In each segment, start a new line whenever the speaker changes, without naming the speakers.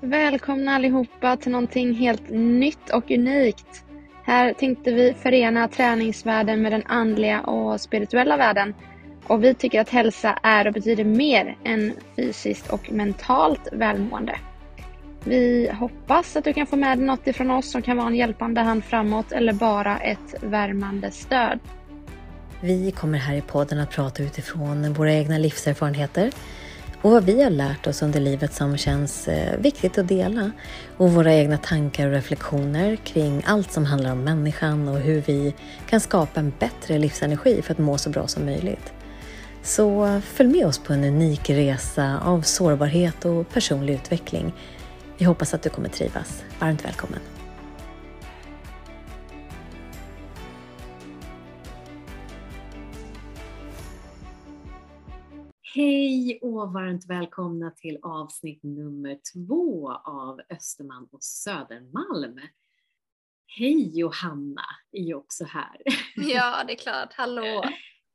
Välkomna allihopa till någonting helt nytt och unikt. Här tänkte vi förena träningsvärlden med den andliga och spirituella världen. Och vi tycker att hälsa är och betyder mer än fysiskt och mentalt välmående. Vi hoppas att du kan få med dig något ifrån oss som kan vara en hjälpande hand framåt eller bara ett värmande stöd.
Vi kommer här i podden att prata utifrån våra egna livserfarenheter och vad vi har lärt oss under livet som känns eh, viktigt att dela och våra egna tankar och reflektioner kring allt som handlar om människan och hur vi kan skapa en bättre livsenergi för att må så bra som möjligt. Så eh, följ med oss på en unik resa av sårbarhet och personlig utveckling. Vi hoppas att du kommer trivas. Varmt välkommen! Hej och varmt välkomna till avsnitt nummer två av Österman och Södermalm. Hej Johanna är ju också här.
Ja, det är klart. Hallå!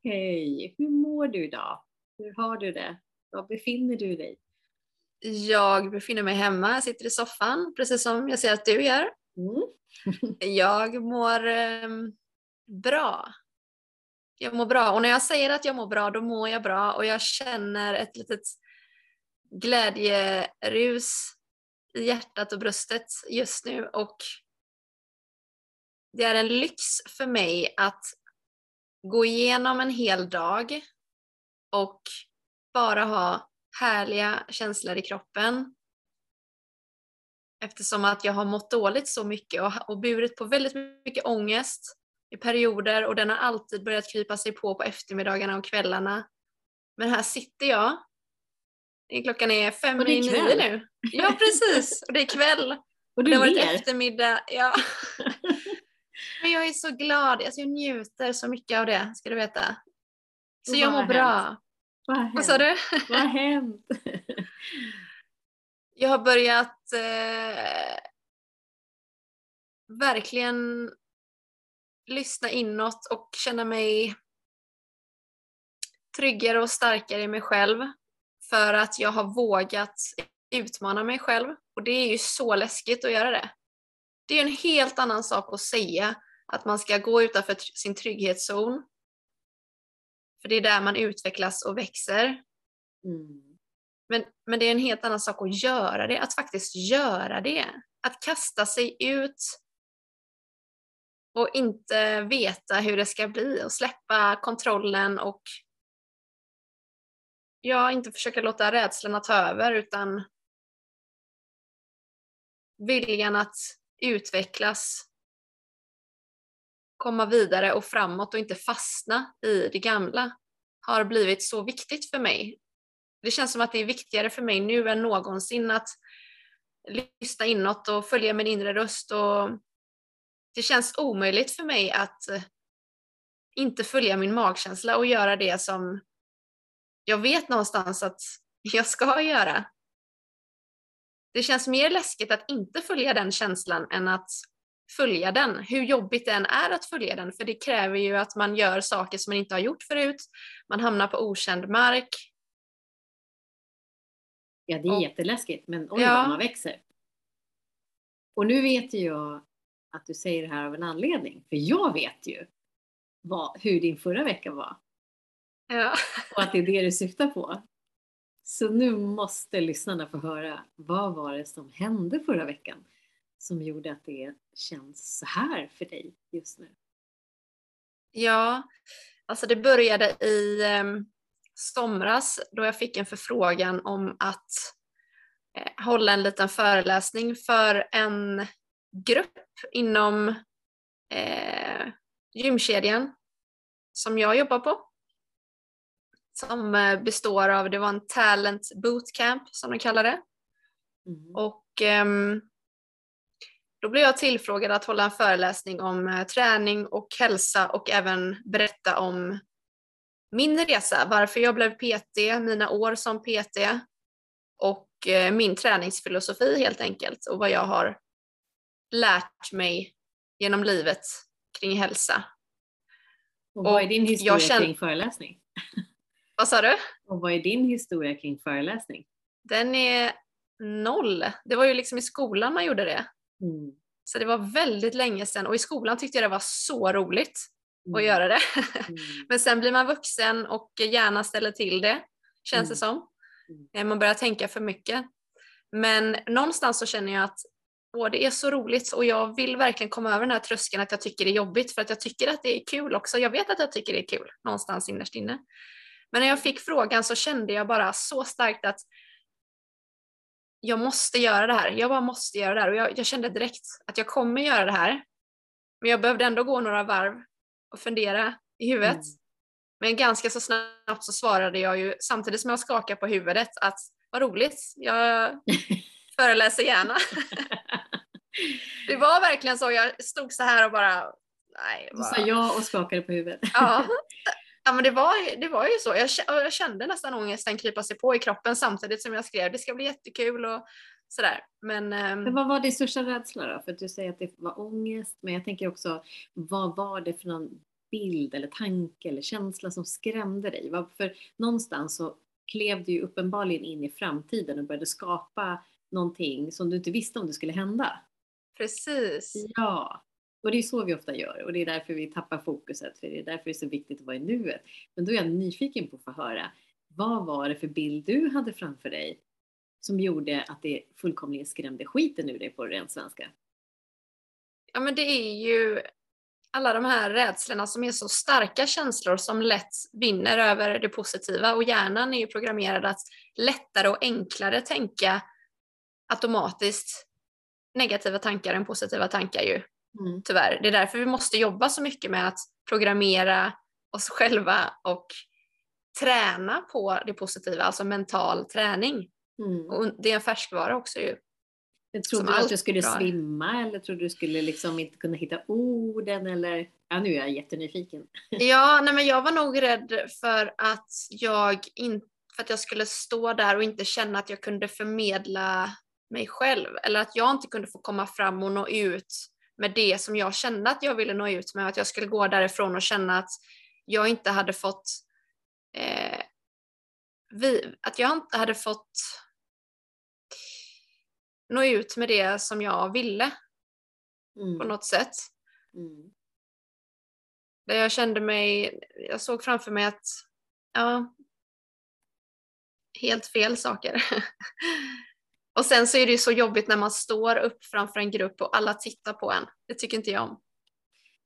Hej! Hur mår du idag? Hur har du det? Var befinner du dig?
Jag befinner mig hemma, jag sitter i soffan precis som jag ser att du gör. Mm. jag mår eh, bra jag mår bra. Och när jag säger att jag mår bra, då mår jag bra och jag känner ett litet glädjerus i hjärtat och bröstet just nu och det är en lyx för mig att gå igenom en hel dag och bara ha härliga känslor i kroppen. Eftersom att jag har mått dåligt så mycket och, och burit på väldigt mycket ångest i perioder och den har alltid börjat krypa sig på på eftermiddagarna och kvällarna. Men här sitter jag. Klockan är fem i nio nu. Ja precis, och det är kväll.
Och du det har varit
eftermiddag. Ja. Men jag är så glad, alltså jag njuter så mycket av det ska du veta. Så jag mår bra.
Vad,
Vad sa du?
Vad har hänt?
jag har börjat eh, verkligen lyssna inåt och känna mig tryggare och starkare i mig själv för att jag har vågat utmana mig själv och det är ju så läskigt att göra det. Det är en helt annan sak att säga att man ska gå utanför sin trygghetszon. För det är där man utvecklas och växer. Mm. Men, men det är en helt annan sak att göra det, att faktiskt göra det. Att kasta sig ut och inte veta hur det ska bli och släppa kontrollen och ja, inte försöka låta rädslorna ta över utan viljan att utvecklas, komma vidare och framåt och inte fastna i det gamla har blivit så viktigt för mig. Det känns som att det är viktigare för mig nu än någonsin att lyssna inåt och följa min inre röst och det känns omöjligt för mig att eh, inte följa min magkänsla och göra det som jag vet någonstans att jag ska göra. Det känns mer läskigt att inte följa den känslan än att följa den, hur jobbigt det än är att följa den, för det kräver ju att man gör saker som man inte har gjort förut, man hamnar på okänd mark.
Ja, det är och, jätteläskigt, men oj ja. vad man växer. Och nu vet jag att du säger det här av en anledning. För jag vet ju vad, hur din förra vecka var.
Ja.
Och att det är det du syftar på. Så nu måste lyssnarna få höra, vad var det som hände förra veckan som gjorde att det känns så här för dig just nu?
Ja, alltså det började i eh, somras då jag fick en förfrågan om att eh, hålla en liten föreläsning för en grupp inom eh, gymkedjan som jag jobbar på. Som eh, består av, det var en talent bootcamp som de kallar det. Mm. Och eh, då blev jag tillfrågad att hålla en föreläsning om eh, träning och hälsa och även berätta om min resa, varför jag blev PT, mina år som PT och eh, min träningsfilosofi helt enkelt och vad jag har lärt mig genom livet kring hälsa.
Och vad är din historia känner... kring föreläsning?
Vad sa du?
Och vad är din historia kring föreläsning?
Den är noll. Det var ju liksom i skolan man gjorde det.
Mm.
Så det var väldigt länge sedan och i skolan tyckte jag det var så roligt
Mm.
att göra det.
Mm.
Men sen blir man vuxen och gärna ställer till det, känns det som.
Mm.
Eh, Man börjar tänka för mycket. Men någonstans så känner jag att åh, det är så roligt och jag vill verkligen komma över den här tröskeln att jag tycker det är jobbigt för att jag tycker att det är kul också. Jag vet att jag tycker det är kul någonstans innerst inne. Men när jag fick frågan så kände jag bara så starkt att jag måste göra det här. Jag bara måste göra det här och jag, jag kände direkt att jag kommer göra det här. Men jag behövde ändå gå några varv och fundera i huvudet.
Mm.
Men ganska så snabbt så svarade jag ju samtidigt som jag skakade på huvudet att vad roligt, jag föreläser gärna. Det var verkligen så, jag stod så här och bara, nej.
Du
Bara,
sa ja och skakade på huvudet.
ja. ja men det var, det var ju så, jag, jag kände nästan ångesten krypa sig på i kroppen samtidigt som jag skrev det ska bli jättekul och sådär. Men, ehm,
Men vad var din största rädsla då? För att du säger att det var ångest, men jag tänker också, vad var det för någon bild eller tanke eller känsla som skrämde dig? För någonstans så klev du ju uppenbarligen in i framtiden och började skapa någonting som du inte visste om det skulle hända.
precis.
Ja, och det är så vi ofta gör och det är därför vi tappar fokuset, för det är därför det är så viktigt att vara i nuet. Men då är jag nyfiken på att få höra, vad var det för bild du hade framför dig som gjorde att det fullkomligen skrämde skiten ur dig på ren svenska?
Ja men det är ju alla de här rädslorna som är så starka känslor som lätt vinner över det positiva och hjärnan är ju programmerad att lättare och enklare tänka automatiskt negativa tankar än positiva tankar ju
Mm.
tyvärr. Det är därför vi måste jobba så mycket med att programmera oss själva och träna på det positiva, alltså mental träning.
Mm.
Och det är en färskvara också ju. Som
Trodde du att du skulle
drar.
svimma eller trodde du skulle liksom inte kunna hitta orden eller? Ja, nu är jag jättenyfiken.
Ja, nej men jag var nog rädd för att jag in, för att jag skulle stå där och inte känna att jag kunde förmedla mig själv eller att jag inte kunde få komma fram och nå ut med det som jag kände att jag ville nå ut med. Att jag skulle gå därifrån och känna att jag inte hade fått eh, vi, att jag inte hade fått nå ut med det som jag ville på
Mm.
något sätt.
Mm.
Där jag kände mig, jag såg framför mig att, ja, helt fel saker. och sen så är det ju så jobbigt när man står upp framför en grupp och alla tittar på en. Det tycker inte jag om.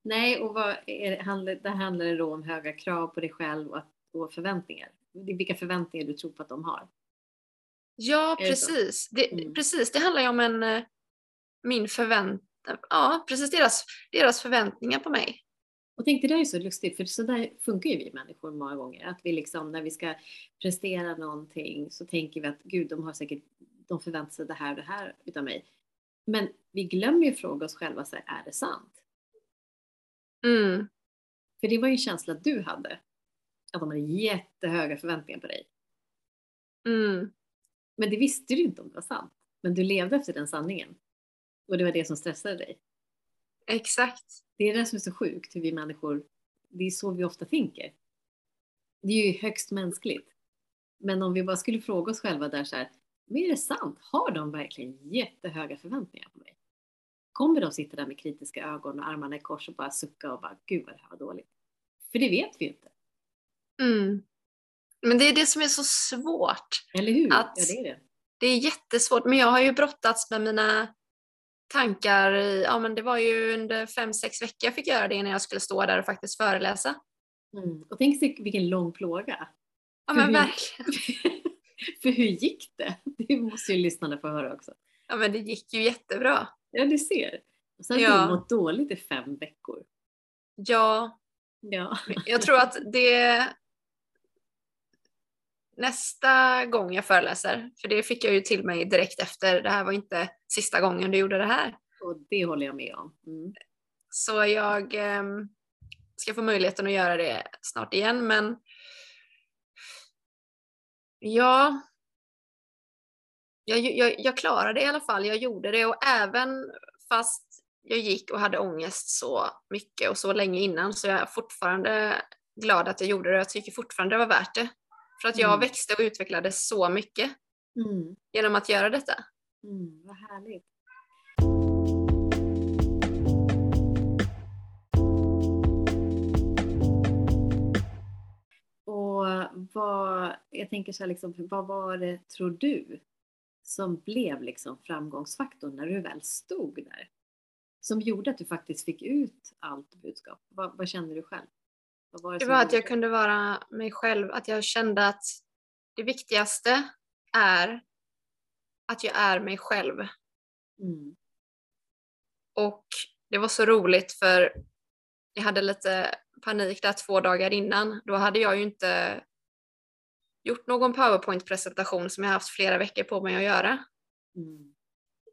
Nej, och vad är det, handlar, det handlar det då om höga krav på dig själv och, att, och förväntningar. Vilka förväntningar du tror på att de har.
Ja,
Är
precis. Det,
Mm.
precis. Det handlar ju om en, eh, min förväntan, ja, precis deras, deras förväntningar på mig.
Och tänk det där är så lustigt, för så där funkar ju vi människor många gånger. Att vi liksom, när vi ska prestera någonting så tänker vi att gud, de har säkert, de förväntar sig det här och det här utav mig. Men vi glömmer ju fråga oss själva, så här, är det sant?
Mm.
För det var ju en känsla du hade. Att de hade jättehöga förväntningar på dig.
Mm.
Men det visste du inte om det var sant. Men du levde efter den sanningen. Och det var det som stressade dig.
Exakt.
Det är det som är så sjukt, hur vi människor, det är så vi ofta tänker. Det är ju högst mänskligt. Men om vi bara skulle fråga oss själva där så här, men är det sant? Har de verkligen jättehöga förväntningar på mig? Kommer de sitta där med kritiska ögon och armarna i kors och bara sucka och bara, gud vad det här var dåligt? För det vet vi ju inte,
Mm. Men det är det som är så svårt.
eller hur?
Att-
Ja, det är det.
Det är jättesvårt, men jag har ju brottats med mina tankar i, ja men det var ju under fem, sex veckor jag fick göra det när jag skulle stå där och faktiskt föreläsa.
Mm. Och tänk dig vilken lång plåga.
Ja men verkligen.
För hur gick det? Det måste ju lyssnarna få höra också.
Ja men det gick ju jättebra.
Ja, du ser. Och sen har
Ja.
du mått dåligt i fem veckor.
Ja,
Ja.
jag tror att det nästa gång jag föreläser, för det fick jag ju till mig direkt efter, det här var inte sista gången du gjorde det här.
Och det håller jag med om. Mm.
Så jag ehm, ska få möjligheten att göra det snart igen, men ja, jag, jag, jag klarade det i alla fall. Jag gjorde det och även fast jag gick och hade ångest så mycket och så länge innan så jag är fortfarande glad att jag gjorde det. Jag tycker fortfarande det var värt det. För att jag
Mm.
växte och utvecklades så mycket mm. genom att göra detta.
Mm, vad härligt. Vad, jag tänker så här, liksom, vad var det, tror du, som blev liksom framgångsfaktorn när du väl stod där? Som gjorde att du faktiskt fick ut allt budskap? Vad, vad kände du själv?
Var det, det var att jag kunde vara mig själv, att jag kände att det viktigaste är att jag är mig själv. Mm. Och det var så roligt för jag hade lite panik där två dagar innan. Då hade jag ju inte gjort någon powerpoint-presentation som jag haft flera veckor på mig att göra. Mm.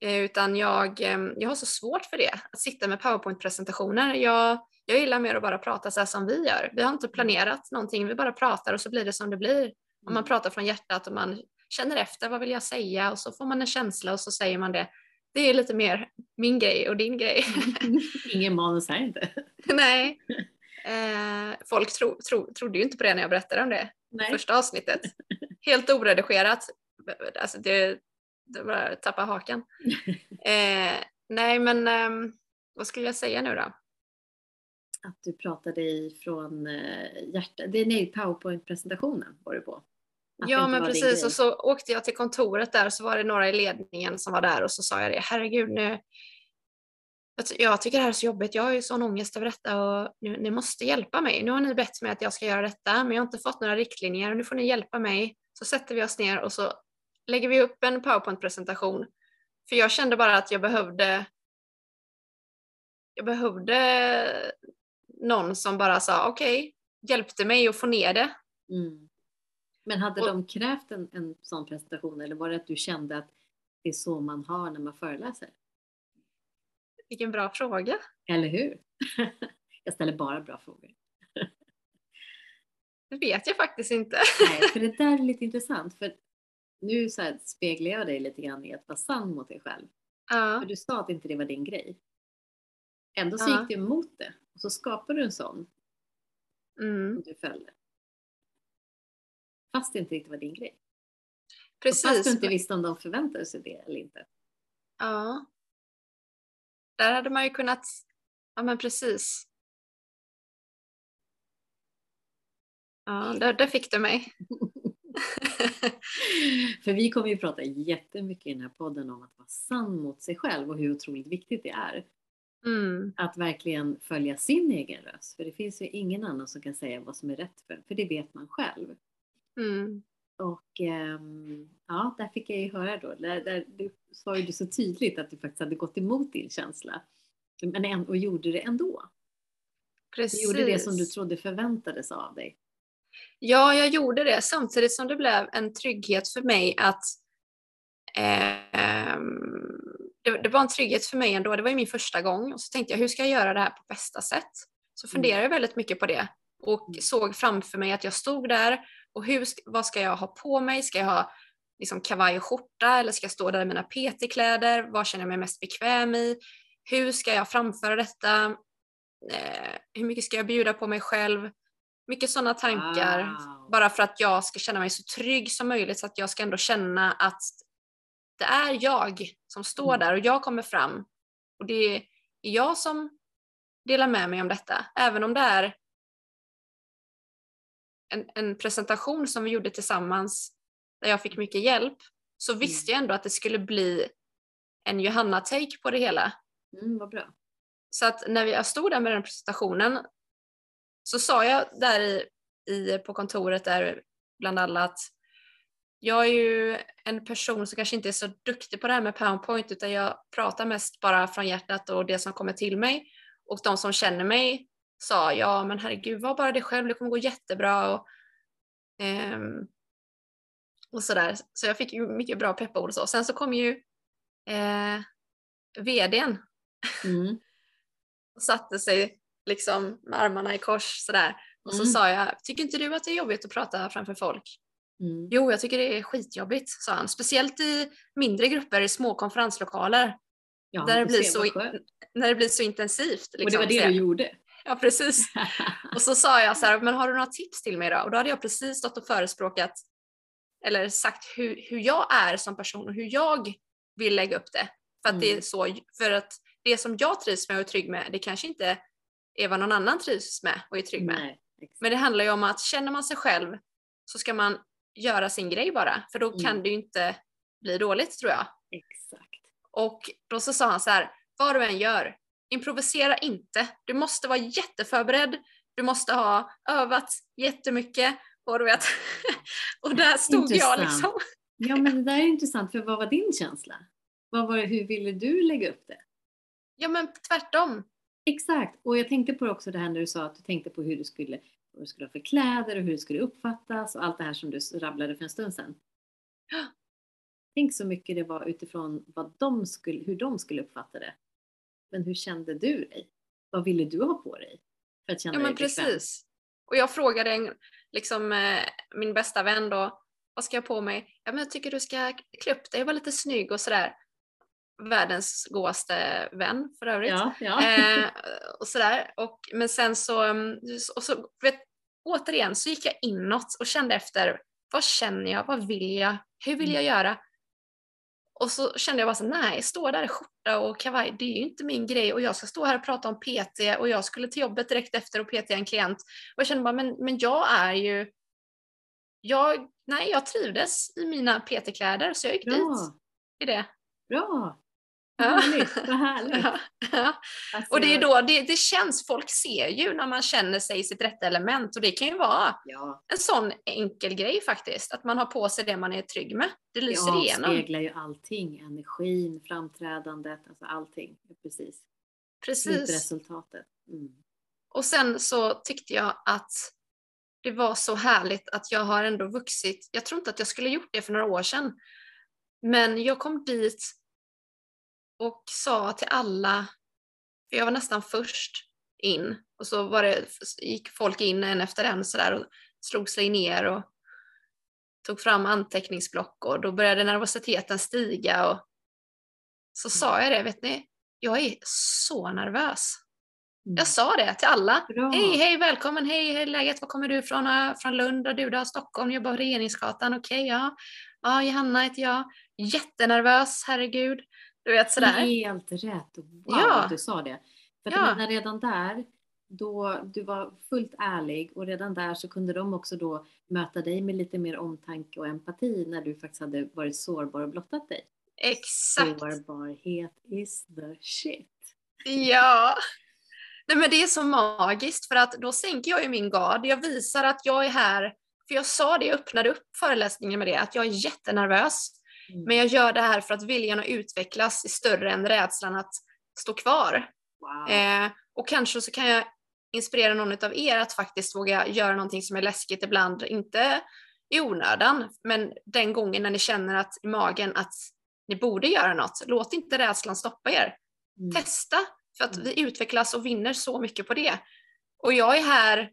Eh, utan jag, eh, jag har så svårt för det, att sitta med powerpoint-presentationer. Jag, jag gillar mer att bara prata så här som vi gör. Vi har inte mm. planerat någonting, vi bara pratar och så blir det som det blir. Om man mm. pratar från hjärtat och man känner efter, vad vill jag säga? Och så får man en känsla och så säger man det. Det är lite mer min grej och din grej.
Ingen manus här inte.
Nej. Eh, folk tro, tro, trodde ju inte på det när jag berättade om det. Nej. Första avsnittet. Helt oredigerat. Alltså det, det bara tappa hakan. Eh, nej men eh, vad skulle jag säga nu då?
Att du pratade ifrån eh, hjärtat. Det är nej, powerpoint-presentationen var du på.
Att ja men precis och så åkte jag till kontoret där och så var det några i ledningen som var där och så sa jag det, herregud nu jag tycker det här är så jobbigt, jag har ju sån ångest över detta och nu, ni måste hjälpa mig. Nu har ni bett mig att jag ska göra detta men jag har inte fått några riktlinjer och nu får ni hjälpa mig. Så sätter vi oss ner och så lägger vi upp en powerpoint-presentation. För jag kände bara att jag behövde jag behövde någon som bara sa okej, okay, hjälpte mig att få ner det. Mm.
Men hade och, de krävt en, en sån presentation eller var det att du kände att det är så man har när man föreläser?
Vilken bra fråga.
Eller hur? Jag ställer bara bra frågor.
Det vet jag faktiskt inte.
Nej, för det där är lite intressant. För nu så här speglar jag dig lite grann i att vara sann mot dig själv. Ja. För du sa att inte det var din grej. Ändå så ja. gick du emot det och så skapade du en sån. Mm. Och du följde. Fast det inte riktigt var din grej. Precis. Och fast du inte visste om de förväntade sig det eller inte.
Ja. Där hade man ju kunnat, ja men precis. Ja, där, där fick du mig.
För vi kommer ju prata jättemycket i den här podden om att vara sann mot sig själv och hur otroligt viktigt det är. Mm. Att verkligen följa sin egen röst. För det finns ju ingen annan som kan säga vad som är rätt för för det vet man själv. Mm. Och ähm, ja, där fick jag ju höra då, där, där du sa ju så tydligt att du faktiskt hade gått emot din känsla. Men en, och gjorde det ändå. Precis. Du gjorde det som du trodde förväntades av dig.
Ja, jag gjorde det samtidigt som det blev en trygghet för mig att eh, det, det, var en trygghet för mig ändå. Det var ju min första gång och så tänkte jag hur ska jag göra det här på bästa sätt? Så funderade jag väldigt mycket på det och mm. såg framför mig att jag stod där och hur, vad ska jag ha på mig? Ska jag ha liksom kavaj och skjorta eller ska jag stå där i mina PT-kläder? Vad känner jag mig mest bekväm i? Hur ska jag framföra detta? Eh, hur mycket ska jag bjuda på mig själv? Mycket sådana tankar. Wow. Bara för att jag ska känna mig så trygg som möjligt så att jag ska ändå känna att det är jag som står mm. där och jag kommer fram. Och det är jag som delar med mig om detta. Även om det är en, en presentation som vi gjorde tillsammans där jag fick mycket hjälp så mm. visste jag ändå att det skulle bli en Johanna-take på det hela.
Mm, vad bra.
Så att när jag stod där med den presentationen så sa jag där i, i, på kontoret där bland alla att jag är ju en person som kanske inte är så duktig på det här med powerpoint utan jag pratar mest bara från hjärtat och det som kommer till mig. Och de som känner mig sa ja men herregud var bara dig själv, det kommer gå jättebra. Och, um, och sådär. Så jag fick ju mycket bra peppord och så. Sen så kom ju eh, vdn mm. och satte sig liksom med armarna i kors sådär. Och så mm. sa jag, tycker inte du att det är jobbigt att prata framför folk? Mm. Jo, jag tycker det är skitjobbigt, sa han. Speciellt i mindre grupper i små konferenslokaler. Ja, där, det blir så, när det blir så intensivt.
Liksom, och det var det du gjorde?
Ja, precis. och så sa jag så här, men har du några tips till mig då? Och då hade jag precis stått och förespråkat eller sagt hur, hur jag är som person och hur jag vill lägga upp det. För att, det är
Mm.
så, för att det som jag trivs med och är trygg med, det kanske inte är vad någon annan trivs med och är trygg med.
Nej.
Men det handlar ju om att känner man sig själv så ska man göra sin grej bara, för då kan
Mm.
det ju inte bli dåligt tror jag.
exakt.
Och då så sa han så här, vad du än gör, improvisera inte. Du måste vara jätteförberedd, du måste ha övat jättemycket och du vet. och där stod jag
Intressant.
liksom.
Ja, men det där är intressant, för vad var din känsla? Vad var hur ville du lägga upp det?
Ja men tvärtom.
Exakt, och jag tänkte på också det här när du sa att du tänkte på hur du skulle, vad du skulle ha för kläder och hur det skulle uppfattas och allt det här som du rabblade för en stund sedan. Tänk så mycket det var utifrån vad de skulle, hur de skulle uppfatta det. Men hur kände du dig? Vad ville du ha på dig? För att känna
Ja men
dig bekväm?
precis. Och jag frågade en, liksom, eh, min bästa vän då, vad ska jag på mig? Ja men jag tycker du ska klä upp dig och vara lite snygg och sådär. Världens godaste vän för övrigt.
Ja, ja.
Eh, och sådär. Och, men sen så, mm, och så vet, återigen så gick jag inåt och kände efter, vad känner jag, vad vill jag, hur vill jag
Mm.
göra? Och så kände jag bara så nej, stå där i skjorta och kavaj, det är ju inte min grej och jag ska stå här och prata om PT och jag skulle till jobbet direkt efter och PT en klient. Och jag kände bara, men, men jag är ju, jag, nej jag trivdes i mina PT-kläder så jag gick dit
Bra,
i det.
bra.
Ja.
Härligt, vad härligt.
Ja, ja.
Alltså,
Och det är då det, det känns, folk ser ju när man känner sig i sitt rätta element och det kan ju vara
Ja,
en sån enkel grej faktiskt, att man har på sig det man är trygg med. Det
det
lyser igenom.
avspeglar ju allting, energin, framträdandet, alltså allting. Precis.
Precis.
Slutresultatet. Mm.
Och sen så tyckte jag att det var så härligt att jag har ändå vuxit. Jag tror inte att jag skulle gjort det för några år sedan. Men jag kom dit och sa till alla, för jag var nästan först in, och så var det, gick folk in en efter en sådär och slog sig ner och tog fram anteckningsblock och då började nervositeten stiga och så sa jag det, vet ni, jag är så nervös.
Mm.
Jag sa det till alla.
Bra.
Hej, hej, välkommen, hej, hej, läget, var kommer du ifrån? "Ah, Från Lund och du då? Stockholm, jobbar på Regeringsgatan, okej, ja. Ja, Johanna heter jag. Jättenervös, herregud. Du vet sådär.
Helt rätt. Wow
Ja.
att du sa det. För att
Ja.
menar, redan där, då du var fullt ärlig och redan där så kunde de också då möta dig med lite mer omtanke och empati när du faktiskt hade varit sårbar och blottat dig.
Exakt.
Sårbarhet is the shit.
Ja. Nej men det är så magiskt för att då sänker jag ju min gard. Jag visar att jag är här, för jag sa det, jag öppnade upp föreläsningen med det, att jag är jättenervös.
Mm.
Men jag gör det här för att viljan att utvecklas är större än rädslan att stå kvar.
Wow.
Eh, och kanske så kan jag inspirera någon av er att faktiskt våga göra någonting som är läskigt ibland, inte i onödan, men den gången när ni känner att i magen att ni borde göra något, låt inte rädslan stoppa er.
Mm.
Testa, för att
Mm.
vi utvecklas och vinner så mycket på det. Och jag är här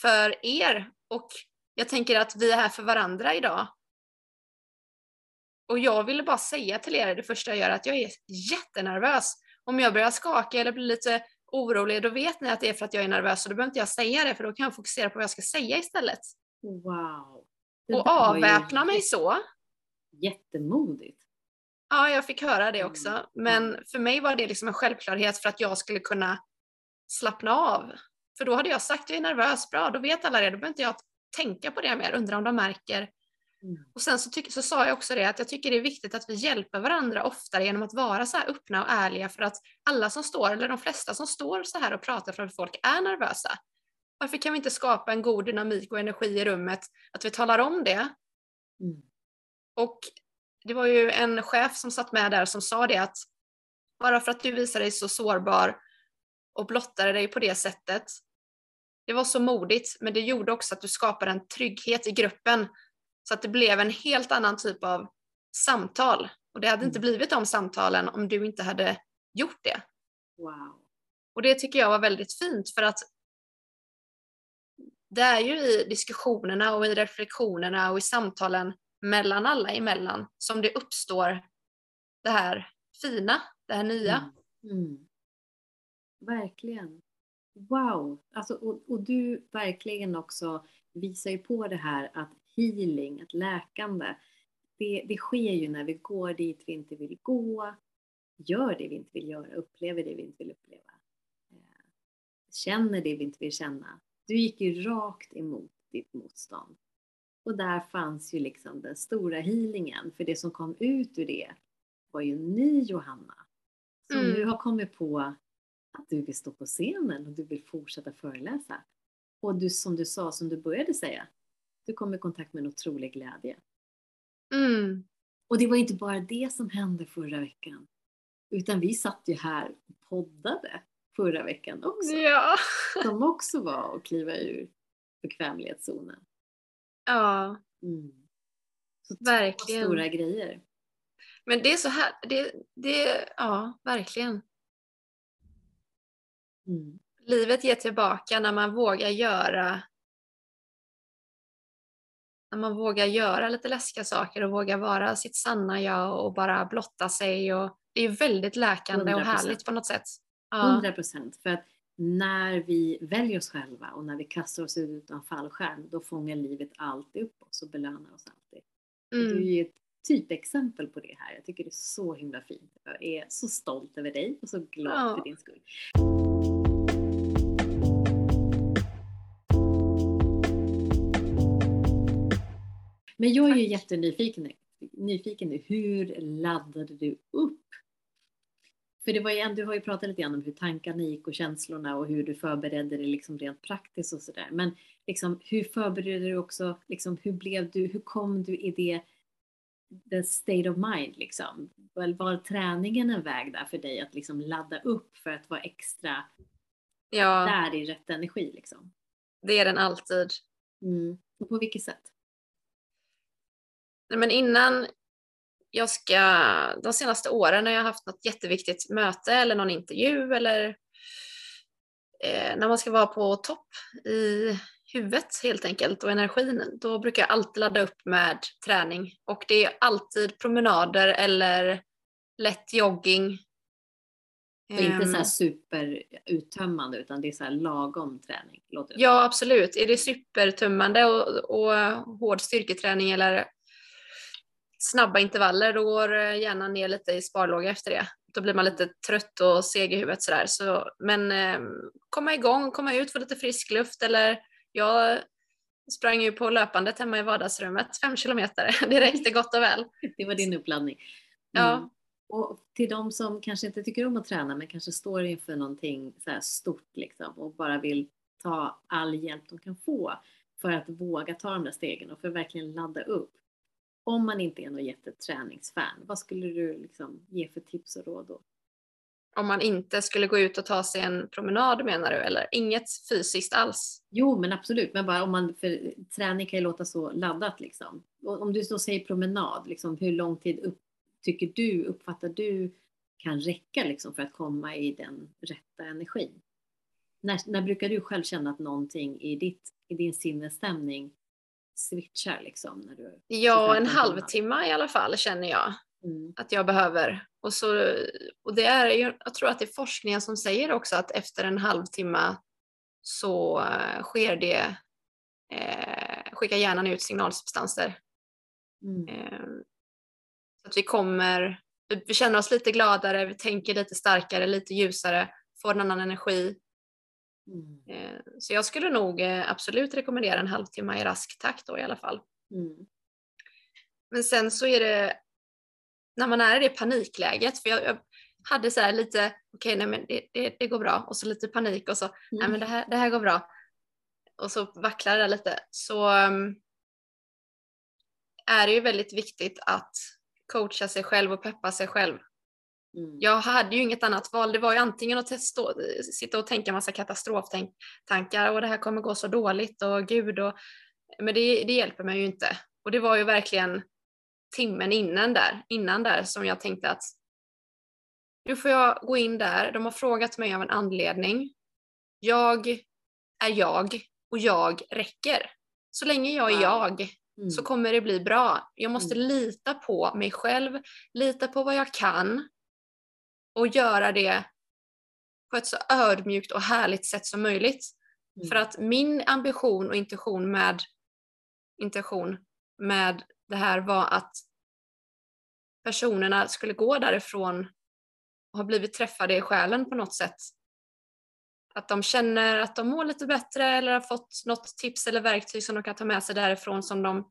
för er och jag tänker att vi är här för varandra idag. Och jag ville bara säga till er det första jag gör att jag är jättenervös. Om jag börjar skaka eller blir lite orolig, då vet ni att det är för att jag är nervös och då behöver inte jag säga det för då kan jag fokusera på vad jag ska säga istället.
Wow. Det
Och avväpna mig så.
Jättemodigt.
Ja, jag fick höra det
Mm.
också. Men för mig var det liksom en självklarhet för att jag skulle kunna slappna av. För då hade jag sagt jag är nervös, bra, då vet alla det, då behöver inte jag tänka på det mer, undra om de märker.
Mm.
Och sen så, tyck- så sa jag också det att jag tycker det är viktigt att vi hjälper varandra oftare genom att vara så här öppna och ärliga för att alla som står, eller de flesta som står så här och pratar framför folk är nervösa. Varför kan vi inte skapa en god dynamik och energi i rummet, att vi talar om det
Mm.
och det var ju en chef som satt med där som sa det att bara för att du visar dig så sårbar och blottade dig på det sättet, det var så modigt, men det gjorde också att du skapade en trygghet i gruppen så att det blev en helt annan typ av samtal. Och det hade inte
Mm.
blivit de samtalen om du inte hade gjort det.
Wow.
Och det tycker jag var väldigt fint för att det är ju i diskussionerna och i reflektionerna och i samtalen mellan alla emellan som det uppstår det här fina, det här nya.
Mm. Mm. Verkligen. Wow. Alltså, och, och du verkligen också visar ju på det här att healing, ett läkande, det, det sker ju när vi går dit vi inte vill gå, gör det vi inte vill göra, upplever det vi inte vill uppleva, eh, känner det vi inte vill känna. Du gick ju rakt emot ditt motstånd. Och där fanns ju liksom den stora healingen, för det som kom ut ur det var ju ni Johanna, som mm. nu har kommit på att du vill stå på scenen och du vill fortsätta föreläsa. Och du, som du sa, som du började säga, du kom i kontakt med en otrolig glädje.
Mm.
Och det var inte bara det som hände förra veckan, utan vi satt ju här och poddade förra veckan också.
Ja.
Som också var att kliva ur bekvämlighetszonen.
Ja.
Mm. Så
verkligen.
stora grejer.
Men det är så här, det, det ja, verkligen.
Mm.
Livet ger tillbaka när man vågar göra när man vågar göra lite läskiga saker och vågar vara sitt sanna jag och bara blotta sig. Och det är väldigt läkande 100%. och härligt på något sätt.
Ja. 100 procent. För att när vi väljer oss själva och när vi kastar oss ut utan fallskärm, då fångar livet alltid upp oss och belönar oss alltid. Mm. Du är ju ett typexempel på det här. Jag tycker det är så himla fint. Jag är så stolt över dig och så glad ja. för din skull. Men jag är ju jättenyfiken nyfiken nu. Hur laddade du upp? För det var ju, du har ju pratat lite grann om hur tankarna gick och känslorna och hur du förberedde dig liksom rent praktiskt och sådär. Men liksom, hur förberedde du också, liksom, hur blev du, hur kom du i det the state of mind liksom? Var träningen en väg där för dig att liksom ladda upp för att vara extra
ja.
där i rätt energi liksom?
Det är den alltid.
Mm. Och på vilket sätt?
Men innan jag ska, de senaste åren när jag haft något jätteviktigt möte eller någon intervju eller eh, när man ska vara på topp i huvudet helt enkelt och energin, då brukar jag alltid ladda upp med träning. Och det är alltid promenader eller lätt jogging.
Och inte så här ehm. superuttömmande utan det är så här lagom träning? Det
ja absolut. Är det supertummande och, och hård styrketräning eller snabba intervaller då går gärna ner lite i sparlåga efter det. Då blir man lite trött och seg i huvudet sådär. Så, men eh, komma igång, komma ut, få lite frisk luft eller jag sprang ju på löpandet hemma i vardagsrummet, fem kilometer. Det räckte gott och väl.
Det var din uppladdning.
Mm. Ja.
Och till de som kanske inte tycker om att träna men kanske står inför någonting så stort liksom och bara vill ta all hjälp de kan få för att våga ta de där stegen och för att verkligen ladda upp. Om man inte är någon jätteträningsfan, vad skulle du liksom ge för tips och råd då?
om man inte skulle gå ut och ta sig en promenad menar du, eller inget fysiskt alls?
Jo, men absolut, men bara om man, för träning kan ju låta så laddat liksom. Och om du då säger promenad, liksom, hur lång tid upp, tycker du, uppfattar du kan räcka liksom för att komma i den rätta energin? När, när brukar du själv känna att någonting i, ditt, i din sinnesstämning switchar liksom? När du
ja, en halvtimme i alla fall känner jag
mm.
att jag behöver. Och, så, och det är ju, jag tror att det är forskningen som säger också att efter en halvtimme så uh, sker det, eh, skickar hjärnan ut signalsubstanser.
Mm.
Eh, så att vi kommer, vi känner oss lite gladare, vi tänker lite starkare, lite ljusare, får en annan energi.
Mm.
Eh, så jag skulle nog eh, absolut rekommendera en halvtimme i rask takt då i alla fall.
Mm.
Men sen så är det när man är i det panikläget, för jag, jag hade så lite, okej okay, nej men det, det, det, går bra och så lite panik och så, mm. nej men det här, det här går bra. Och så vacklar det lite. Så um, är det ju väldigt viktigt att coacha sig själv och peppa sig själv.
Mm.
Jag hade ju inget annat val. Det var ju antingen att testa, sitta och tänka massa katastroftankar och det här kommer gå så dåligt och gud och men det, det hjälper mig ju inte. Och det var ju verkligen timmen innan där, innan där som jag tänkte att nu får jag gå in där, de har frågat mig av en anledning. Jag är jag och jag räcker. Så länge jag är jag mm. så kommer det bli bra. Jag måste mm. lita på mig själv, lita på vad jag kan och göra det på ett så ödmjukt och härligt sätt som möjligt. Mm. För att min ambition och intention med intention med det här var att personerna skulle gå därifrån och ha blivit träffade i själen på något sätt. Att de känner att de mår lite bättre eller har fått något tips eller verktyg som de kan ta med sig därifrån som de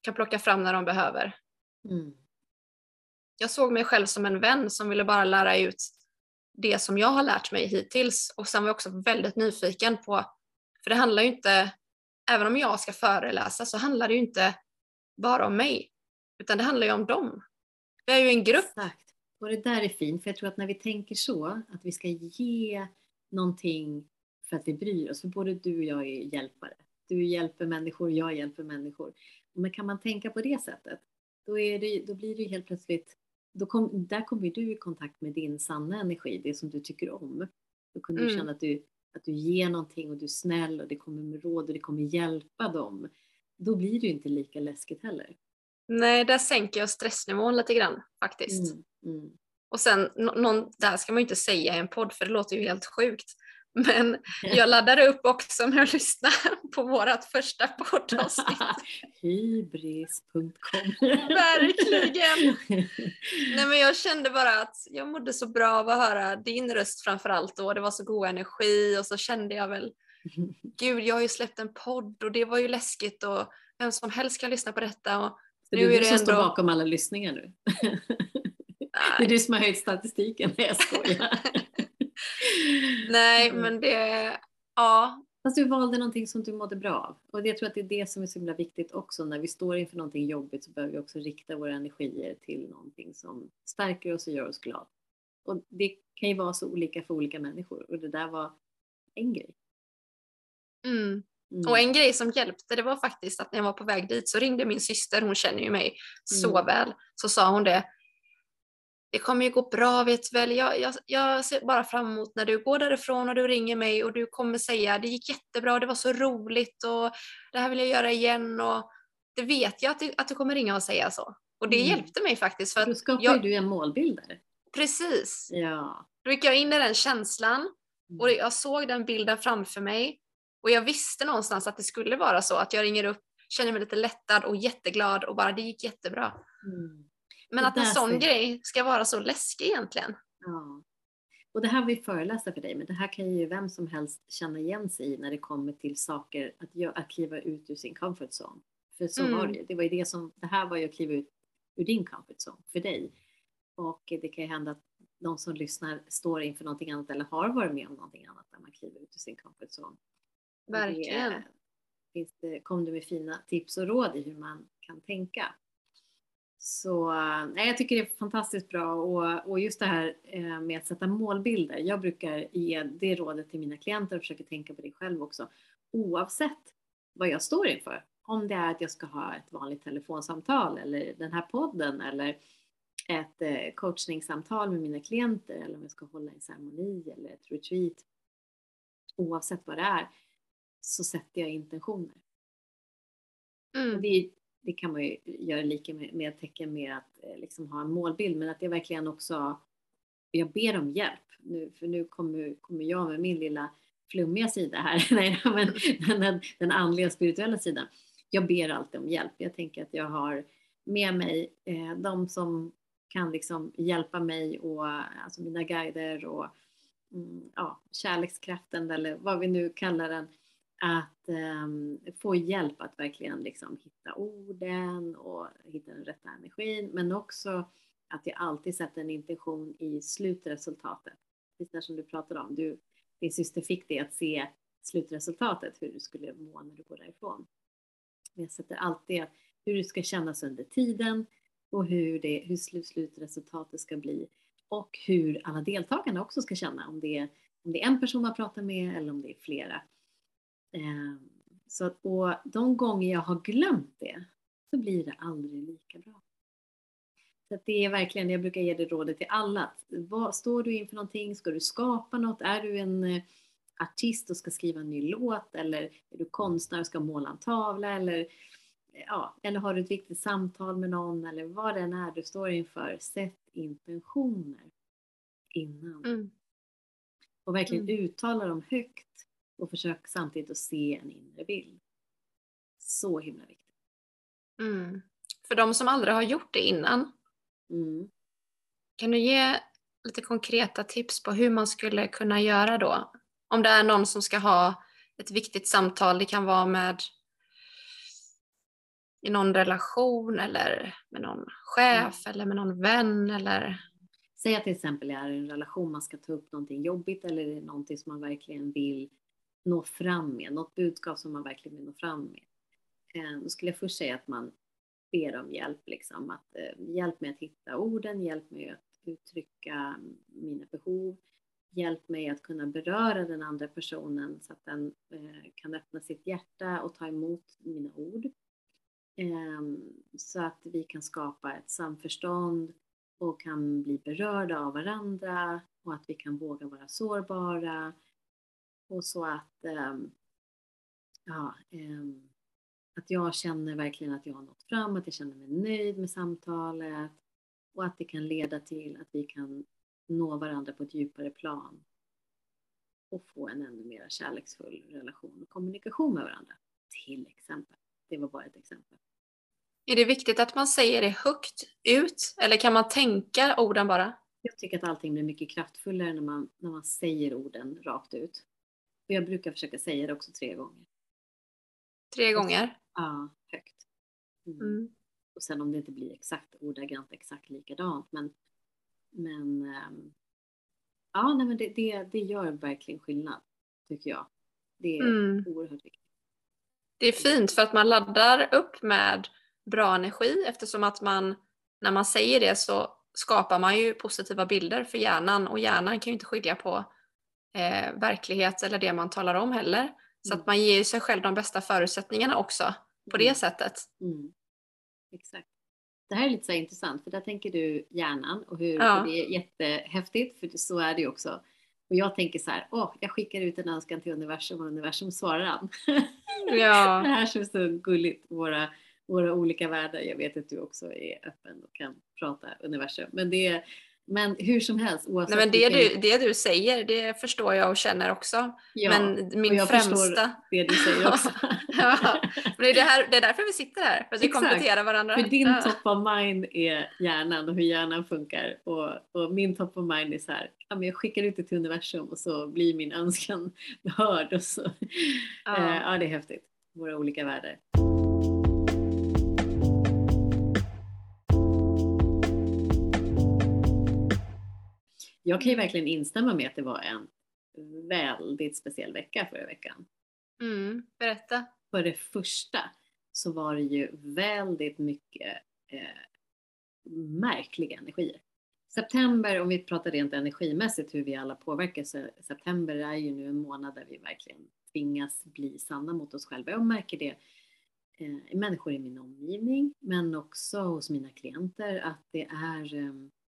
kan plocka fram när de behöver. Mm. Jag såg mig själv som en vän som ville bara lära ut det som jag har lärt mig hittills och sen var jag också väldigt nyfiken på, för det handlar ju inte, även om jag ska föreläsa så handlar det ju inte bara om mig, utan det handlar ju om dem. Vi är ju en grupp.
Exakt. Och det där är fint, för jag tror att när vi tänker så, att vi ska ge någonting för att vi bryr oss, för både du och jag är hjälpare. Du hjälper människor, jag hjälper människor. Men kan man tänka på det sättet, då, är det, då blir det helt plötsligt, då kom, där kommer du i kontakt med din sanna energi, det som du tycker om. Då kunde mm. du känna att du, att du ger någonting och du är snäll och det kommer med råd och det kommer hjälpa dem. Då blir det ju inte lika läskigt heller.
Nej, där sänker jag stressnivån lite grann faktiskt. Mm. Mm. Och sen, någon, det här ska man ju inte säga i en podd för det låter ju helt sjukt. Men jag laddade upp också med att lyssna på vårt första poddavsnitt.
Hybris.com
Verkligen! Nej men jag kände bara att jag mådde så bra av att höra din röst framförallt och det var så god energi och så kände jag väl Gud, jag har ju släppt en podd och det var ju läskigt och vem som helst kan lyssna på detta. Och
så nu det är du som ändå... står bakom alla lyssningar nu? det är du som har höjt statistiken. Nej, jag skojar.
Nej, men det, ja.
Fast du valde någonting som du mådde bra av. Och jag tror att det är det som är så himla viktigt också. När vi står inför någonting jobbigt så behöver vi också rikta våra energier till någonting som stärker oss och gör oss glada. Och det kan ju vara så olika för olika människor. Och det där var en grej.
Mm. Mm. Och en grej som hjälpte det var faktiskt att när jag var på väg dit så ringde min syster, hon känner ju mig så mm. väl, så sa hon det. Det kommer ju gå bra vet väl, jag, jag, jag ser bara fram emot när du går därifrån och du ringer mig och du kommer säga det gick jättebra, det var så roligt och det här vill jag göra igen och det vet jag att du, att du kommer ringa och säga så. Och det mm. hjälpte mig faktiskt. För
Då skapar jag, du en målbild där.
Precis.
Ja.
Då gick jag in i den känslan och mm. jag såg den bilden framför mig och jag visste någonstans att det skulle vara så, att jag ringer upp, känner mig lite lättad och jätteglad och bara det gick jättebra. Mm. Men att en sån ser... grej ska vara så läskig egentligen.
Ja. Och det här har vi föreläsa för dig, men det här kan ju vem som helst känna igen sig i när det kommer till saker, att, göra, att kliva ut ur sin comfort zone. För så mm. var det. Det, var ju det, som, det här var ju att kliva ut ur din comfort zone, för dig. Och det kan ju hända att de som lyssnar står inför någonting annat eller har varit med om någonting annat där man kliver ut ur sin comfort zone.
Verkligen. Det,
finns det, kom du med fina tips och råd i hur man kan tänka. Så nej, jag tycker det är fantastiskt bra och, och just det här eh, med att sätta målbilder. Jag brukar ge det rådet till mina klienter och försöker tänka på det själv också. Oavsett vad jag står inför. Om det är att jag ska ha ett vanligt telefonsamtal eller den här podden eller ett eh, coachningssamtal med mina klienter eller om jag ska hålla en ceremoni eller ett retreat. Oavsett vad det är så sätter jag intentioner. Mm. Det, det, kan man ju göra lika med, med tecken med att eh, liksom ha en målbild, men att jag verkligen också, jag ber om hjälp. Nu, för nu kommer, kommer jag med min lilla flummiga sida här, Nej, men den, den andliga spirituella sidan. Jag ber alltid om hjälp. Jag tänker att jag har med mig eh, de som kan liksom hjälpa mig och alltså mina guider och mm, ja, kärlekskraften eller vad vi nu kallar den att um, få hjälp att verkligen liksom hitta orden och hitta den rätta energin, men också att jag alltid sätter en intention i slutresultatet. Precis som du pratade om, du, din syster fick dig att se slutresultatet, hur du skulle må när du går därifrån. Men jag sätter alltid hur det ska kännas under tiden och hur, det, hur slutresultatet ska bli och hur alla deltagarna också ska känna, om det är, om det är en person man pratar med eller om det är flera. Ehm, så att, och de gånger jag har glömt det så blir det aldrig lika bra. Så det är verkligen, jag brukar ge det rådet till alla. Vad, står du inför någonting? Ska du skapa något? Är du en eh, artist och ska skriva en ny låt? Eller är du konstnär och ska måla en tavla? Eller, ja, eller har du ett viktigt samtal med någon? Eller vad det än är du står inför. Sätt intentioner innan. Mm. Och verkligen mm. uttala dem högt och försök samtidigt att se en inre bild. Så himla viktigt.
Mm. För de som aldrig har gjort det innan,
Mm.
kan du ge lite konkreta tips på hur man skulle kunna göra då? Om det är någon som ska ha ett viktigt samtal, det kan vara med i någon relation eller med någon chef eller med någon vän eller
Säg att till exempel är i en relation man ska ta upp någonting jobbigt eller någonting som man verkligen vill nå fram med, något budskap som man verkligen vill nå fram med. Eh, då skulle jag först säga att man ber om hjälp, liksom. att, eh, hjälp mig att hitta orden, hjälp mig att uttrycka mina behov, hjälp mig att kunna beröra den andra personen så att den eh, kan öppna sitt hjärta och ta emot mina ord. Ehm, så att vi kan skapa ett samförstånd och kan bli berörda av varandra och att vi kan våga vara sårbara. Och så att, ehm, ja, ehm, att jag känner verkligen att jag har nått fram, att jag känner mig nöjd med samtalet och att det kan leda till att vi kan nå varandra på ett djupare plan och få en ännu mer kärleksfull relation och kommunikation med varandra. Till exempel. Det var bara ett exempel.
är det viktigt att man säger det högt ut eller kan man tänka orden bara?
Jag tycker att allting blir mycket kraftfullare när man, när man säger orden rakt ut. Och jag brukar försöka säga det också tre gånger.
Tre gånger?
Ja, högt. Mm.
Mm.
Och sen om det inte blir exakt ordagrant exakt likadant. Men, men ehm, ja, nej, men det, det, det gör verkligen skillnad, tycker jag. Det är
Mm.
oerhört viktigt.
Det är fint för att man laddar upp med bra energi eftersom att man när man säger det så skapar man ju positiva bilder för hjärnan och hjärnan kan ju inte skilja på eh, verklighet eller det man talar om heller. Så
Mm.
att man ger sig själv de bästa förutsättningarna också på det
Mm.
sättet.
Mm. Exakt. Det här är lite så här intressant för där tänker du hjärnan och, hur,
Ja.
och det är jättehäftigt för så är det ju också. Och jag tänker så här, åh, jag skickar ut en önskan till universum och universum svarar an. Det
Ja,
här som är så gulligt, våra, våra olika världar. Jag vet att du också är öppen och kan prata universum. Men, det är, men hur som helst.
Nej, men det,
vilken-
du, det du säger det förstår jag och känner också.
ja,
men min
jag
främsta...
förstår det du säger också.
Ja, Men det, är det, här, det är därför vi sitter här, för att vi
Exakt.
kompletterar varandra.
För din
Ja.
top of mind är hjärnan och hur hjärnan funkar. Och, och min top of mind är så här, ja, men jag skickar ut det till universum och så blir min önskan hörd. Och så.
Ja.
Eh, ja, det är häftigt. Våra olika världar. Jag kan ju verkligen instämma med att det var en väldigt speciell vecka förra veckan.
Mm, berätta.
För det första så var det ju väldigt mycket eh, märkliga energier. September, om vi pratar rent energimässigt hur vi alla påverkas, så september är ju nu en månad där vi verkligen tvingas bli sanna mot oss själva. Jag märker det eh, människor i min omgivning, men också hos mina klienter att det är, eh,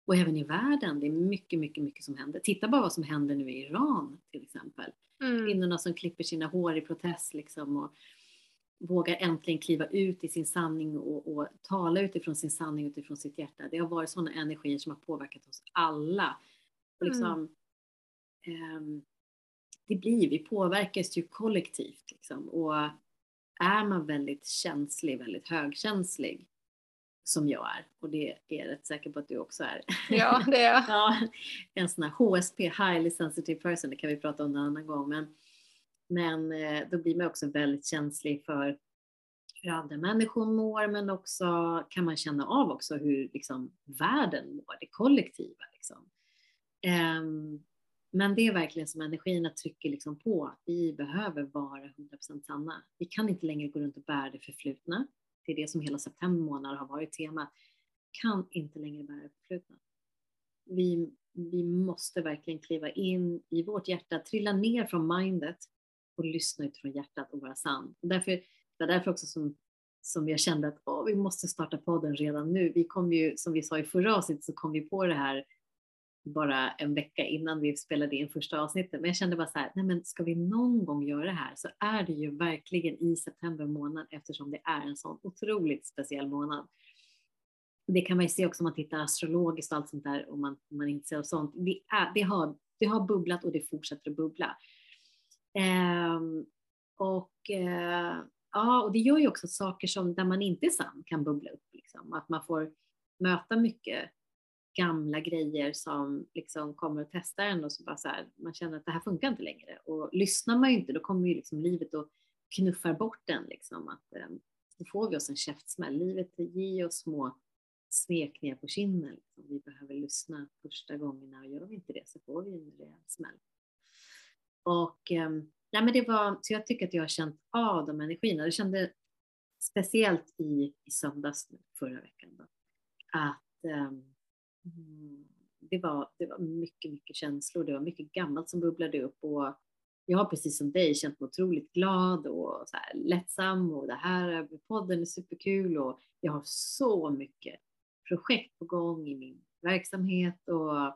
och även i världen, det är mycket, mycket, mycket som händer. Titta bara vad som händer nu i Iran till exempel
Mm.
kvinnorna som klipper sina hår i protest liksom och vågar äntligen kliva ut i sin sanning och, och tala utifrån sin sanning, utifrån sitt hjärta. Det har varit sådana energier som har påverkat oss alla. Och liksom, ehm, det blir, vi påverkas ju kollektivt liksom. och är man väldigt känslig, väldigt högkänslig som jag är och det är jag rätt säker på att du också är.
Ja, det är jag.
Ja, en sån här HSP, highly sensitive person, det kan vi prata om en annan gång. Men, men eh, då blir man också väldigt känslig för hur andra människor mår, men också kan man känna av också hur liksom, världen mår, det kollektiva. Liksom. Ehm, men det är verkligen som energierna trycker liksom på, vi behöver vara 100% sanna. Vi kan inte längre gå runt och bära det förflutna. Det är det som hela september månad har varit temat. Kan inte längre bära förflutna vi, vi måste verkligen kliva in i vårt hjärta, trilla ner från mindet och lyssna utifrån hjärtat och vara sann. Och därför, det var därför också som, som jag kände att åh, vi måste starta podden redan nu. Vi kom ju, som vi sa i förra avsnittet, så kom vi på det här bara en vecka innan vi spelade in första avsnittet. Men jag kände bara så här, nej men ska vi någon gång göra det här så är det ju verkligen i september månad eftersom det är en sån otroligt speciell månad det kan man ju se också om man tittar astrologiskt och allt sånt där och man, man inte ser sånt. Det, är, det, har, det har bubblat och det fortsätter att bubbla. Ehm, och eh, ja, och det gör ju också saker som där man inte är sann kan bubbla upp. Liksom. Att man får möta mycket gamla grejer som liksom kommer och testar en och så bara så här, man känner att det här funkar inte längre. Och lyssnar man ju inte då kommer ju liksom livet och knuffar bort den. Liksom. Att, eh, då får vi oss en käftsmäll. Livet ger oss små smekningar på kinden. Liksom. Vi behöver lyssna första gångerna och gör vi inte det så får vi en rejäl smäll. Och eh, nej, men det var, så jag tycker att jag har känt av de energierna. Jag kände speciellt i, i söndags förra veckan då, att eh, Mm. det, var, det var mycket, mycket känslor. Det var mycket gammalt som bubblade upp och jag har precis som dig känt mig otroligt glad och så här lättsam och det här podden är superkul och jag har så mycket projekt på gång i min verksamhet och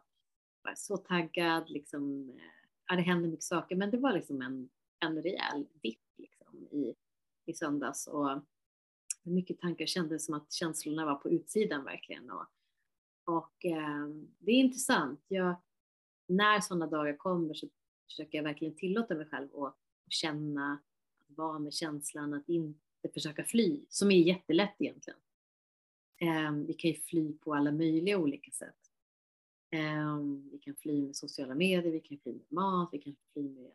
var så taggad. Liksom, ja, det händer mycket saker, men det var liksom en, en rejäl dipp liksom, i, i söndags. Och mycket tankar kändes som att känslorna var på utsidan verkligen. Och, och eh, det är intressant. Jag, när sådana dagar kommer så försöker jag verkligen tillåta mig själv att känna, att vara med känslan, att inte försöka fly, som är jättelätt egentligen. Eh, vi kan ju fly på alla möjliga olika sätt. Eh, vi kan fly med sociala medier, vi kan fly med mat, vi kan fly med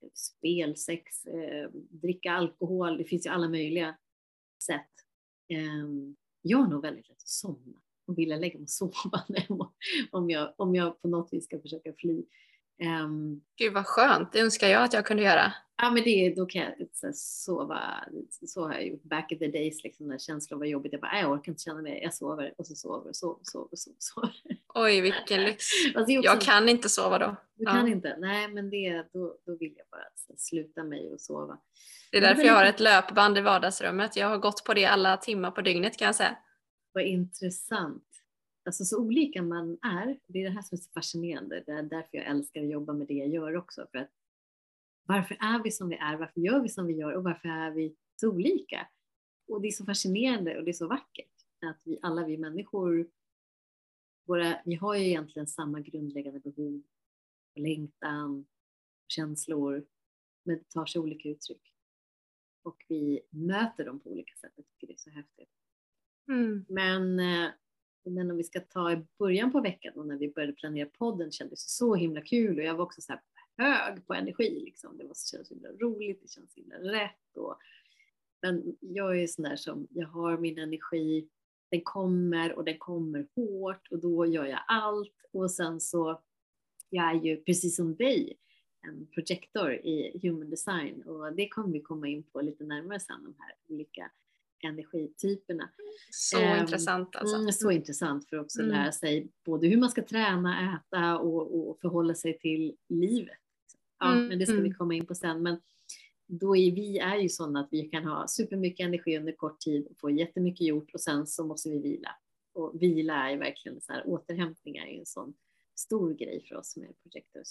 eh, spel, sex, eh, dricka alkohol. Det finns ju alla möjliga sätt. Ehm, jag har nog väldigt lätt att somna och vilja lägga mig och sova om jag, om jag på något vis ska försöka fly.
Um, Gud vad skönt, det önskar jag att jag kunde göra.
Ja men det, då kan jag så, sova, så har jag gjort back in the days liksom när känslor var jobbigt. Jag bara, jag orkar inte känna mig, jag sover och så sover och sover och sover sover. sover.
Oj vilken lyx. Alltså, jag kan inte sova då.
Du ja. kan inte? Nej men det, då, då vill jag bara sluta mig och sova.
Det är därför jag har ett löpband i vardagsrummet. Jag har gått på det alla timmar på dygnet kan jag säga.
Vad intressant alltså så olika man är. Det är det här som är så fascinerande. Det är därför jag älskar att jobba med det jag gör också. För att varför är vi som vi är? Varför gör vi som vi gör? Och varför är vi så olika? Och det är så fascinerande och det är så vackert att vi alla vi människor, våra, vi har ju egentligen samma grundläggande behov, längtan, känslor, men det tar sig olika uttryck. Och vi möter dem på olika sätt. Jag tycker det är så häftigt. Mm. Men eh, men om vi ska ta i början på veckan och när vi började planera podden kändes det så himla kul och jag var också så här hög på energi liksom. Det var så, kändes himla roligt, det känns himla rätt och men jag är sån där som, jag har min energi, den kommer och den kommer hårt och då gör jag allt och sen så, jag är ju precis som dig en projektor i human design och det kommer vi komma in på lite närmare sen, de här olika energityperna.
Så um, intressant alltså.
Mm, så intressant för att också mm. lära sig både hur man ska träna, äta och, och förhålla sig till livet. Ja, mm. men det ska vi mm. komma in på sen. Men då är vi är ju sådana att vi kan ha supermycket energi under kort tid och få jättemycket gjort och sen så måste vi vila. Och vila är verkligen så här, återhämtningar är en sån stor grej för oss som är projectors.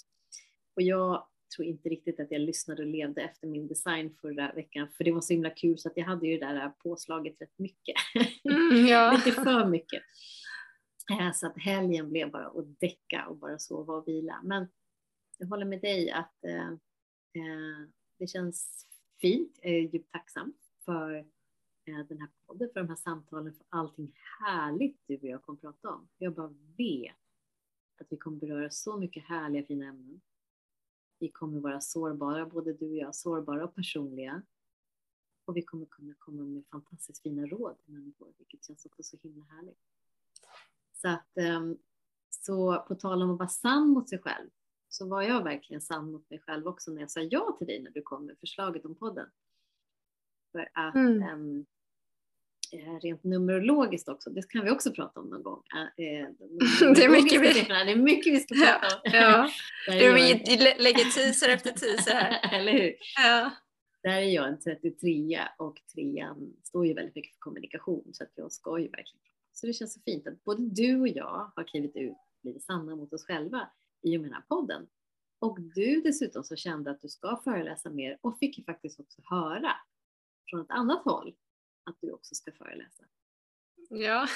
Och jag tror inte riktigt att jag lyssnade och levde efter min design förra veckan, för det var så himla kul så att jag hade ju det där påslaget rätt mycket. Mm, ja. Lite för mycket. Eh, så att helgen blev bara att däcka och bara sova och vila. Men jag håller med dig att eh, eh det känns fint. Jag är djupt tacksam för eh, den här podden, för de här samtalen, för allting härligt du och jag kommer prata om. Jag bara vet att vi kommer beröra så mycket härliga fina ämnen. Vi kommer vara sårbara, både du och jag, sårbara och personliga. Och vi kommer kunna komma med fantastiskt fina råd till människor, vilket känns också så himla härligt. Så att, ehm, så på tal om att vara sann mot sig själv, så var jag verkligen sann mot mig själv också när jag sa ja till dig när du kom med förslaget om podden. För att mm. Um, rent numerologiskt också, det kan vi också prata om någon gång. Uh,
det, är mycket vi...
det är mycket vi ska prata om.
Ja. du lägger teaser efter teaser här.
Eller hur? Ja. Där är jag en 33 och trean står ju väldigt mycket för kommunikation så att jag ska ju verkligen Så det känns så fint att både du och jag har klivit ut, blivit sanna mot oss själva i och med den här podden. Och du dessutom så kände att du ska föreläsa mer och fick ju faktiskt också höra från ett annat håll att du också ska föreläsa.
Ja.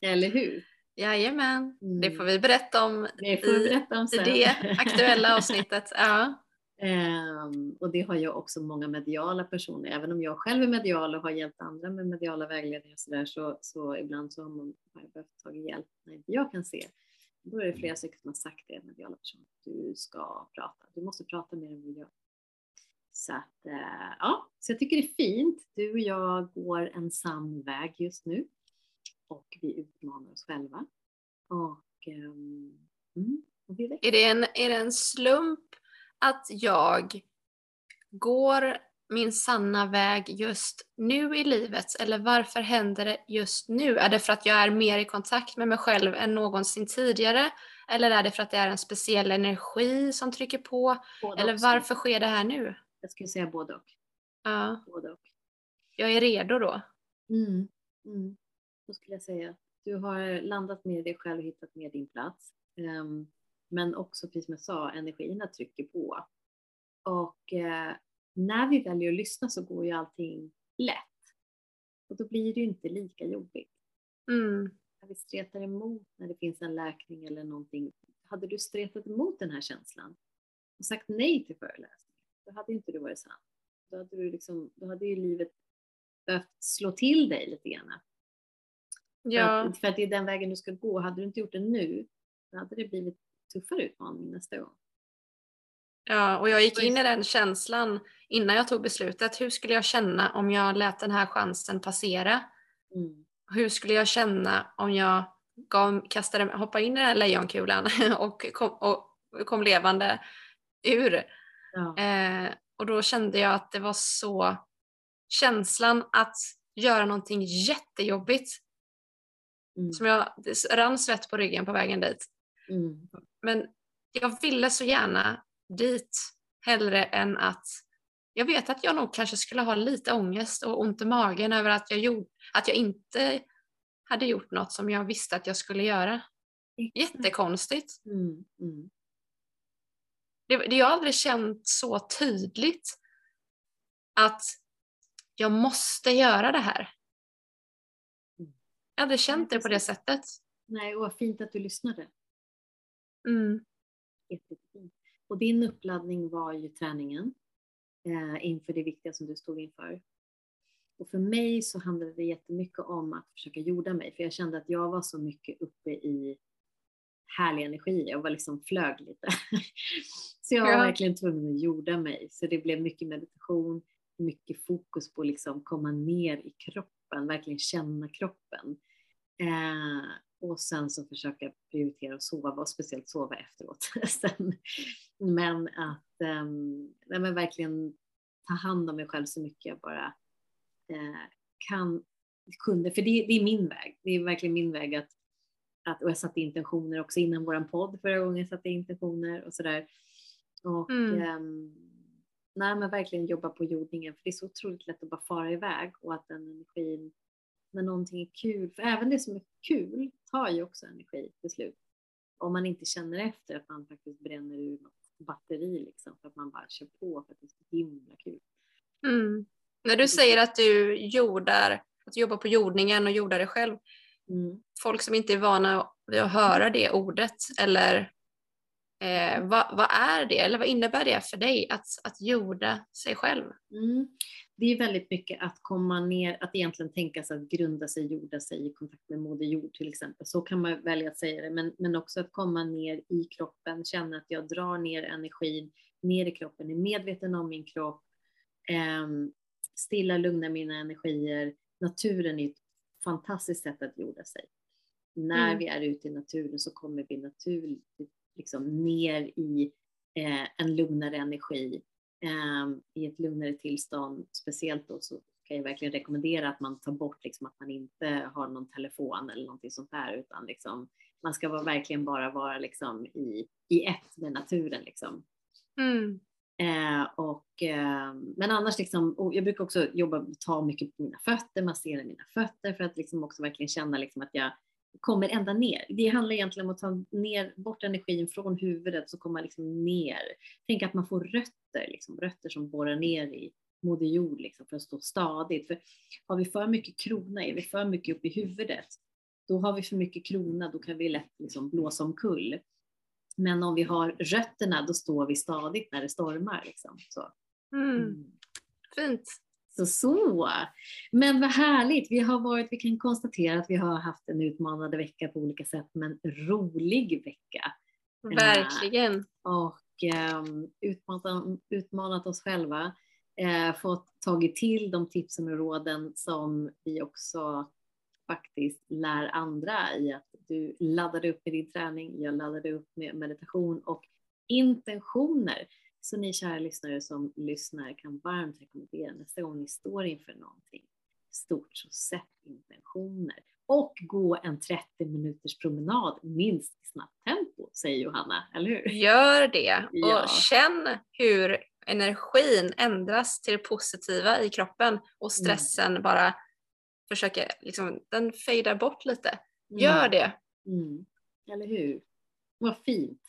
Eller hur?
Jajamän, mm. det får vi berätta om,
det får vi berätta om
i, i det aktuella avsnittet. Ja.
Um, och det har jag också många mediala personer, även om jag själv är medial och har hjälpt andra med mediala vägledningar så, där, så, så ibland så har man behövt ta hjälp när inte jag kan se. Då är det flera stycken som har sagt det, mediala personer, du ska prata, du måste prata mer än vad du gör. Så att, uh, ja, så jag tycker det är fint. Du och jag går en sann väg just nu och vi utmanar oss själva. Och, um,
mm, och vi är, det en, är det en slump att jag går min sanna väg just nu i livet? Eller varför händer det just nu? Är det för att jag är mer i kontakt med mig själv än någonsin tidigare? Eller är det för att det är en speciell energi som trycker på? Både eller varför sker det här nu?
Jag skulle säga både och.
Ja.
Både och.
Jag är redo då?
Mm. Mm. Så skulle jag säga. Du har landat med dig själv och hittat med din plats. Um, men också, precis som jag sa, energierna trycker på. Och eh, när vi väljer att lyssna så går ju allting lätt. Och då blir det ju inte lika jobbigt.
Mm.
När vi stretar emot när det finns en läkning eller någonting. Hade du stretat emot den här känslan och sagt nej till föreläsningen, då hade inte du varit sann. Då hade, du liksom, då hade ju livet behövt slå till dig lite grann.
Ja.
För, att, för att det är den vägen du ska gå. Hade du inte gjort det nu, då hade det blivit tuffare utmaning nästa gång.
Ja, och jag gick in i den känslan innan jag tog beslutet. Hur skulle jag känna om jag lät den här chansen passera?
Mm.
Hur skulle jag känna om jag gav, kastade, hoppade in i den här lejonkulan och kom, och kom levande ur?
Ja.
Eh, och då kände jag att det var så känslan att göra någonting jättejobbigt. Mm. Som jag, det rann svett på ryggen på vägen dit.
Mm.
Men jag ville så gärna dit hellre än att jag vet att jag nog kanske skulle ha lite ångest och ont i magen över att jag, gjorde, att jag inte hade gjort något som jag visste att jag skulle göra. Jättekonstigt.
Mm, mm.
Det, det jag aldrig känt så tydligt att jag måste göra det här. Jag hade känt det på det sättet.
Nej, och vad fint att du lyssnade.
Mm.
Jättefint. Och din uppladdning var ju träningen eh, inför det viktiga som du stod inför. Och för mig så handlade det jättemycket om att försöka jorda mig, för jag kände att jag var så mycket uppe i härlig energi. Jag var liksom flög lite. så jag var ja. verkligen tvungen att jorda mig. Så det blev mycket meditation, mycket fokus på att liksom komma ner i kroppen, verkligen känna kroppen. Eh, och sen så försöka prioritera att sova och speciellt sova efteråt. men att um, nej, men verkligen ta hand om mig själv så mycket jag bara eh, kan, kunde. För det, det, är min väg. Det är verkligen min väg att, att och jag satte intentioner också innan våran podd förra gången jag satte intentioner och sådär. Och mm. um, nej, men verkligen jobba på jordningen för det är så otroligt lätt att bara fara iväg och att den energin när någonting är kul, för även det som är kul tar ju också energi till slut. Om man inte känner efter att man faktiskt bränner ur något batteri liksom, för att man bara kör på för att det är så himla kul.
Mm. När du säger att du jordar, att du jobbar på jordningen och jordar det själv,
mm.
folk som inte är vana vid att höra det ordet eller Eh, vad, vad, är det eller vad innebär det för dig att, att jorda sig själv?
Mm. Det är väldigt mycket att komma ner, att egentligen tänka sig att grunda sig, jorda sig i kontakt med Moder Jord till exempel. Så kan man välja att säga det, men, men också att komma ner i kroppen, känna att jag drar ner energin ner i kroppen, är medveten om min kropp, eh, stilla, lugna mina energier. Naturen är ett fantastiskt sätt att jorda sig. När mm. vi är ute i naturen så kommer vi naturligt liksom ner i eh, en lugnare energi, eh, i ett lugnare tillstånd. Speciellt då så kan jag verkligen rekommendera att man tar bort liksom att man inte har någon telefon eller någonting sånt där, utan liksom, man ska vara, verkligen bara vara liksom i, i ett med naturen. Liksom.
Mm.
Eh, och, eh, men annars, liksom, jag brukar också jobba, ta mycket på mina fötter, massera mina fötter för att liksom också verkligen känna liksom att jag kommer ända ner. Det handlar egentligen om att ta ner, bort energin från huvudet så kommer man liksom ner. Tänk att man får rötter, liksom, rötter som borrar ner i Moder Jord liksom, för att stå stadigt. För har vi för mycket krona, är vi för mycket upp i huvudet, då har vi för mycket krona, då kan vi lätt liksom blåsa omkull. Men om vi har rötterna, då står vi stadigt när det stormar. Liksom. Så.
Mm. Mm. Fint.
Så, så. Men vad härligt. Vi, har varit, vi kan konstatera att vi har haft en utmanande vecka på olika sätt, men rolig vecka.
Verkligen.
Uh, och um, utmanat, utmanat oss själva. Uh, fått tagit till de tipsen och råden som vi också faktiskt lär andra i att du laddade upp med din träning, jag laddade upp med meditation och intentioner. Så ni kära lyssnare som lyssnar kan varmt rekommendera nästa gång ni står inför någonting stort så sätt intentioner och gå en 30 minuters promenad minst i snabbt tempo, säger Johanna, eller hur?
Gör det ja. och känn hur energin ändras till det positiva i kroppen och mm. stressen mm. bara försöker, liksom, den fejdar bort lite. Mm. Gör det!
Mm. Eller hur? Vad fint!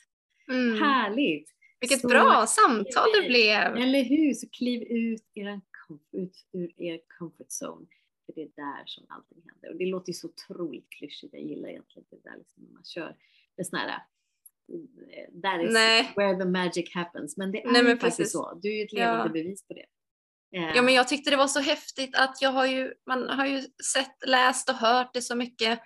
Mm. Härligt!
Vilket så, bra samtal det blev!
Eller hur! Så kliv ut, er, ut ur er comfort zone. För det är där som allting händer. Och det låter ju så otroligt klyschigt. Jag gillar egentligen det där liksom när man kör det sån här that is Nej. where the magic happens. Men det är Nej, men faktiskt så. Du är ett levande ja. bevis på det.
Ja men jag tyckte det var så häftigt att jag har ju, man har ju sett, läst och hört det så mycket.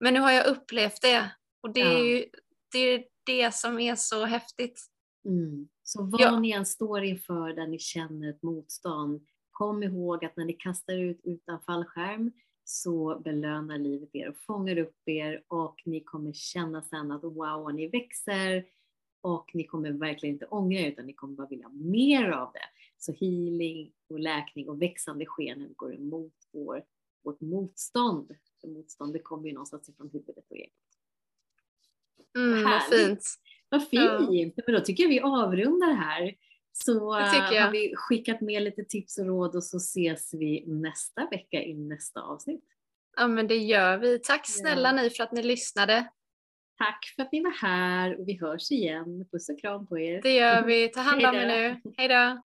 Men nu har jag upplevt det och det är ja. ju det, är det som är så häftigt.
Mm. Så vad ja. ni än står inför där ni känner ett motstånd, kom ihåg att när ni kastar ut utan fallskärm så belönar livet er och fångar upp er och ni kommer känna sen att wow, ni växer och ni kommer verkligen inte ångra er utan ni kommer bara vilja mer av det. Så healing och läkning och växande skenen går emot vår, vårt motstånd. För motstånd det kommer ju någonstans ifrån huvudet och egot.
Mm, vad fint.
Vad fint! Ja. Men då tycker jag vi avrundar här. Så har vi skickat med lite tips och råd och så ses vi nästa vecka i nästa avsnitt.
Ja men det gör vi. Tack snälla ja. ni för att ni lyssnade.
Tack för att ni var här och vi hörs igen. Puss och kram på er.
Det gör vi. Ta hand om er nu. Hej då.